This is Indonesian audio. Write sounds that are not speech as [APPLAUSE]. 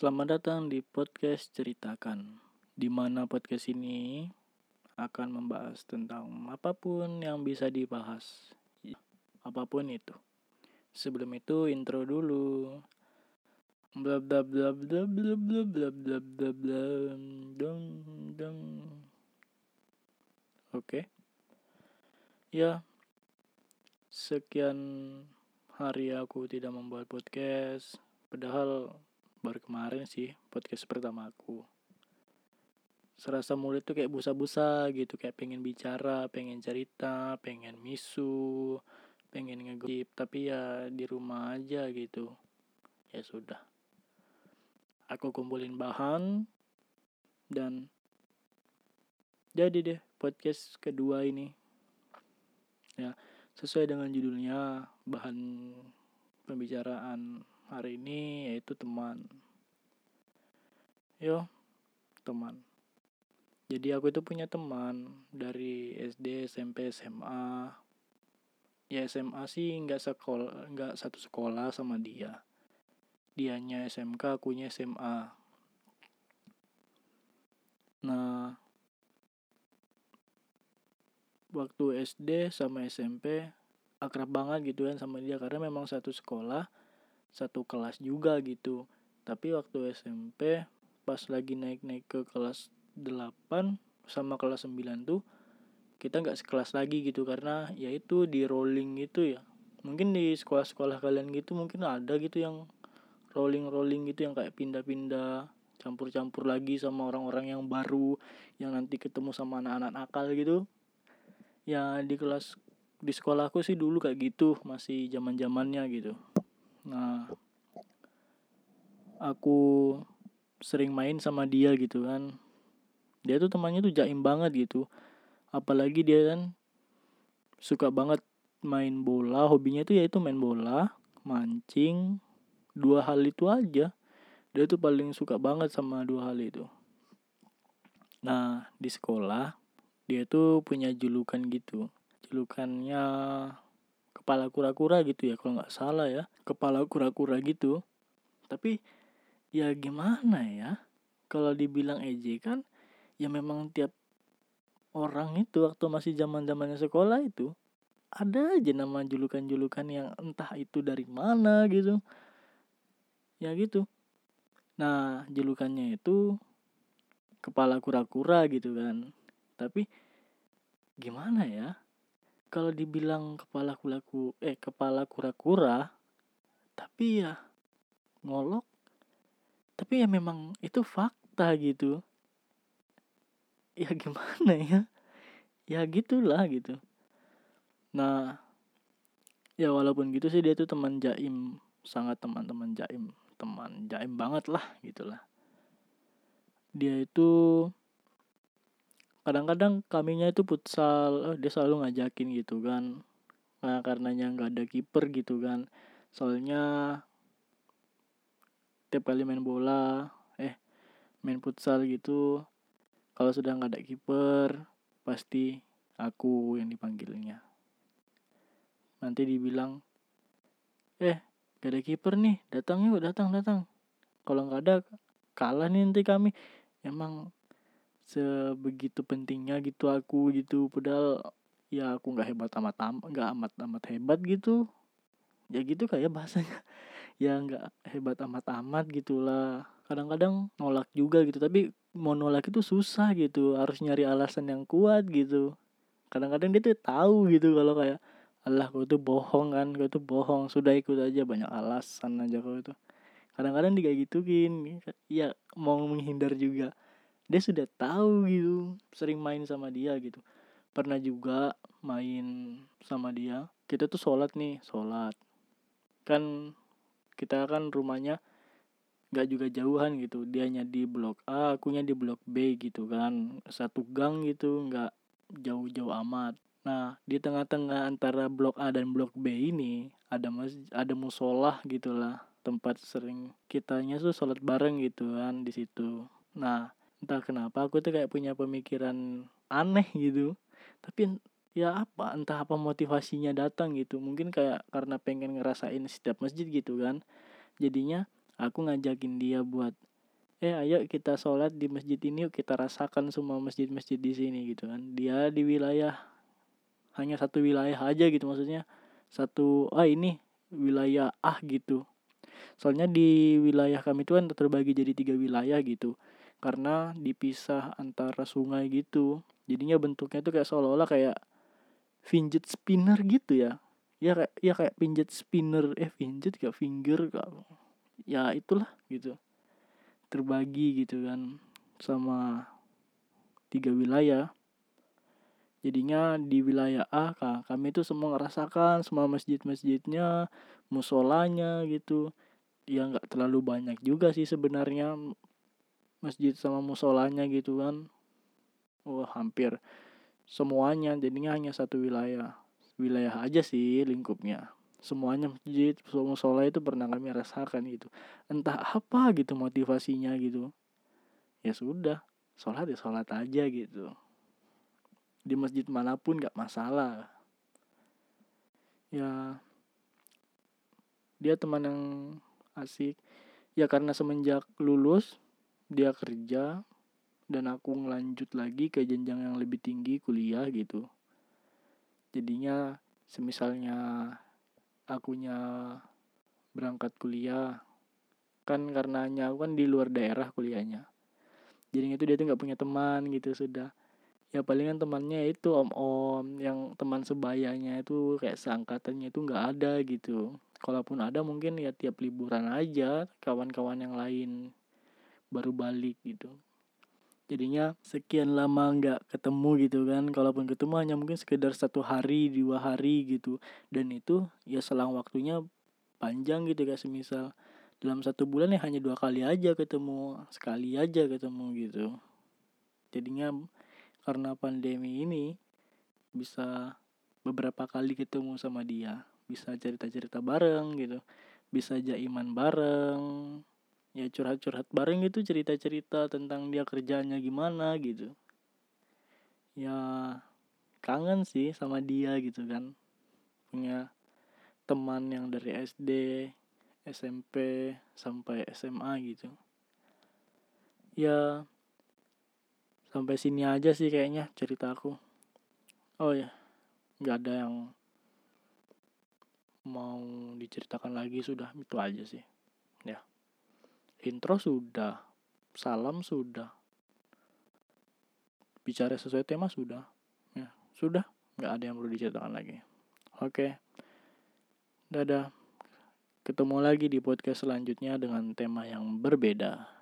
Selamat datang di podcast Ceritakan, di mana podcast ini akan membahas tentang apa pun yang bisa dibahas, apa pun itu. Sebelum itu intro dulu. Bla bla. Oke. Ya. Sekian hari aku tidak membuat podcast, padahal baru kemarin sih podcast pertama aku. Serasa mulut tuh kayak busa-busa gitu kayak pengen bicara pengen cerita pengen misu pengen ngegosip tapi ya di rumah aja gitu. Ya sudah. Aku kumpulin bahan dan jadi deh podcast kedua ini. Ya sesuai dengan judulnya bahan pembicaraan hari ini yaitu teman. Yo, teman. Jadi aku itu punya teman dari SD, SMP, SMA. Ya SMA sih nggak sekolah, nggak satu sekolah sama dia. Dianya SMK, akunya SMA. Nah, waktu SD sama SMP akrab banget gitu kan sama dia karena memang satu sekolah satu kelas juga gitu. Tapi waktu SMP pas lagi naik-naik ke kelas 8 sama kelas 9 tuh kita nggak sekelas lagi gitu. Karena ya itu di rolling gitu ya. Mungkin di sekolah-sekolah kalian gitu mungkin ada gitu yang rolling-rolling gitu yang kayak pindah-pindah campur-campur lagi sama orang-orang yang baru yang nanti ketemu sama anak-anak nakal gitu. Ya di kelas di sekolahku sih dulu kayak gitu masih zaman zamannya gitu Nah, aku sering main sama dia gitu kan. Dia tuh temannya tuh jaim banget gitu. Apalagi dia kan suka banget main bola, hobinya tuh yaitu main bola, mancing, dua hal itu aja. Dia tuh paling suka banget sama dua hal itu. Nah, di sekolah dia tuh punya julukan gitu. Julukannya kepala kura-kura gitu ya kalau nggak salah ya. Kepala kura-kura gitu. Tapi ya gimana ya? Kalau dibilang ejekan ya memang tiap orang itu waktu masih zaman zamannya sekolah itu ada aja nama julukan-julukan yang entah itu dari mana gitu. Ya gitu. Nah julukannya itu kepala kura-kura gitu kan. Tapi gimana ya kalau dibilang kepala kulaku eh kepala kura-kura tapi ya ngolok. Tapi ya memang itu fakta gitu. Ya [LAUGHS] gimana ya? Ya gitulah gitu. Nah ya walaupun gitu sih dia tuh teman jaim sangat teman-teman jaim teman jaim banget lah gitulah. Dia itu kadang-kadang kaminya itu futsal eh, dia selalu ngajakin gitu kan. Nah karenanya nggak ada kiper gitu kan. Soalnya tiap kali main bola eh main futsal gitu kalau sudah nggak ada kiper pasti aku yang dipanggilnya. Nanti dibilang eh gak ada kiper nih datang yuk datang datang. Kalau nggak ada kalah nih nanti kami. Emang sebegitu pentingnya gitu aku gitu. Padahal ya aku nggak hebat amat amat nggak amat amat hebat gitu. Ya gitu kayak bahasanya. [LAUGHS] Ya nggak hebat amat amat gitulah kadang-kadang nolak juga gitu tapi mau nolak itu susah gitu. Harus nyari alasan yang kuat gitu. Kadang-kadang dia tuh tahu gitu kalau kayak Allah kau tuh bohong kan kau tuh bohong sudah ikut aja banyak alasan aja kau itu. Kadang-kadang dia kayak gituin. Ya mau menghindar juga dia sudah tahu gitu sering main sama dia gitu. Pernah juga main sama dia. Kita tuh sholat nih sholat. Kan kita kan rumahnya nggak juga jauhan gitu. Dianya di blok A akunya di blok B gitu kan. Satu gang gitu nggak jauh-jauh amat. Nah di tengah-tengah antara blok A dan blok B ini ada mas ada musola gitulah. Tempat sering kitanya tuh sholat bareng gitu kan di situ. Nah entah kenapa aku tuh kayak punya pemikiran aneh gitu. Tapi ya apa entah apa motivasinya datang gitu. Mungkin kayak karena pengen ngerasain setiap masjid gitu kan. Jadinya aku ngajakin dia buat eh ayo kita sholat di masjid ini yuk kita rasakan semua masjid-masjid di sini gitu kan. Dia di wilayah hanya satu wilayah aja gitu maksudnya. Satu ah ini wilayah ah gitu. Soalnya di wilayah kami itu kan terbagi jadi tiga wilayah gitu karena dipisah antara sungai gitu. Jadinya bentuknya tuh kayak seolah-olah kayak fidget spinner gitu ya. Ya kayak ya kayak pinjet spinner eh pinjet kayak finger kak ya itulah gitu. Terbagi gitu kan sama tiga wilayah. Jadinya di wilayah A kami itu semua ngerasakan semua masjid-masjidnya musolanya gitu. Ya nggak terlalu banyak juga sih sebenarnya masjid sama musolanya gitu kan. Wah hampir semuanya jadinya hanya satu wilayah. Wilayah aja sih lingkupnya. Semuanya masjid musola itu pernah kami rasakan gitu. Entah apa gitu motivasinya gitu. Ya sudah sholat ya sholat aja gitu. Di masjid mana pun gak masalah. Ya dia teman yang asik. Ya karena semenjak lulus dia kerja dan aku ngelanjut lagi ke jenjang yang lebih tinggi kuliah gitu. Jadinya semisalnya akunya berangkat kuliah kan karenanya aku kan di luar daerah kuliahnya. Jadinya itu dia tuh nggak punya teman gitu sudah. Ya palingan temannya itu om-om yang teman sebayanya itu kayak seangkatannya itu nggak ada gitu. Kalaupun ada mungkin ya tiap liburan aja kawan-kawan yang lain baru balik gitu. Jadinya sekian lama nggak ketemu gitu kan. Kalaupun ketemu hanya mungkin sekedar satu hari dua hari gitu. Dan itu ya selang waktunya panjang gitu kayak semisal. Dalam satu bulan ya hanya dua kali aja ketemu sekali aja ketemu gitu. Jadinya karena pandemi ini bisa beberapa kali ketemu sama dia. Bisa cerita-cerita bareng gitu. Bisa jaiman bareng ya curhat-curhat bareng gitu cerita-cerita tentang dia kerjanya gimana gitu. Ya kangen sih sama dia gitu kan. Punya teman yang dari SD SMP sampai SMA gitu. Ya sampai sini aja sih kayaknya cerita aku. Oh ya nggak ada yang mau diceritakan lagi sudah itu aja sih intro sudah salam sudah bicara sesuai tema sudah ya sudah nggak ada yang perlu diceritakan lagi. Oke dadah. Ketemu lagi di podcast selanjutnya dengan tema yang berbeda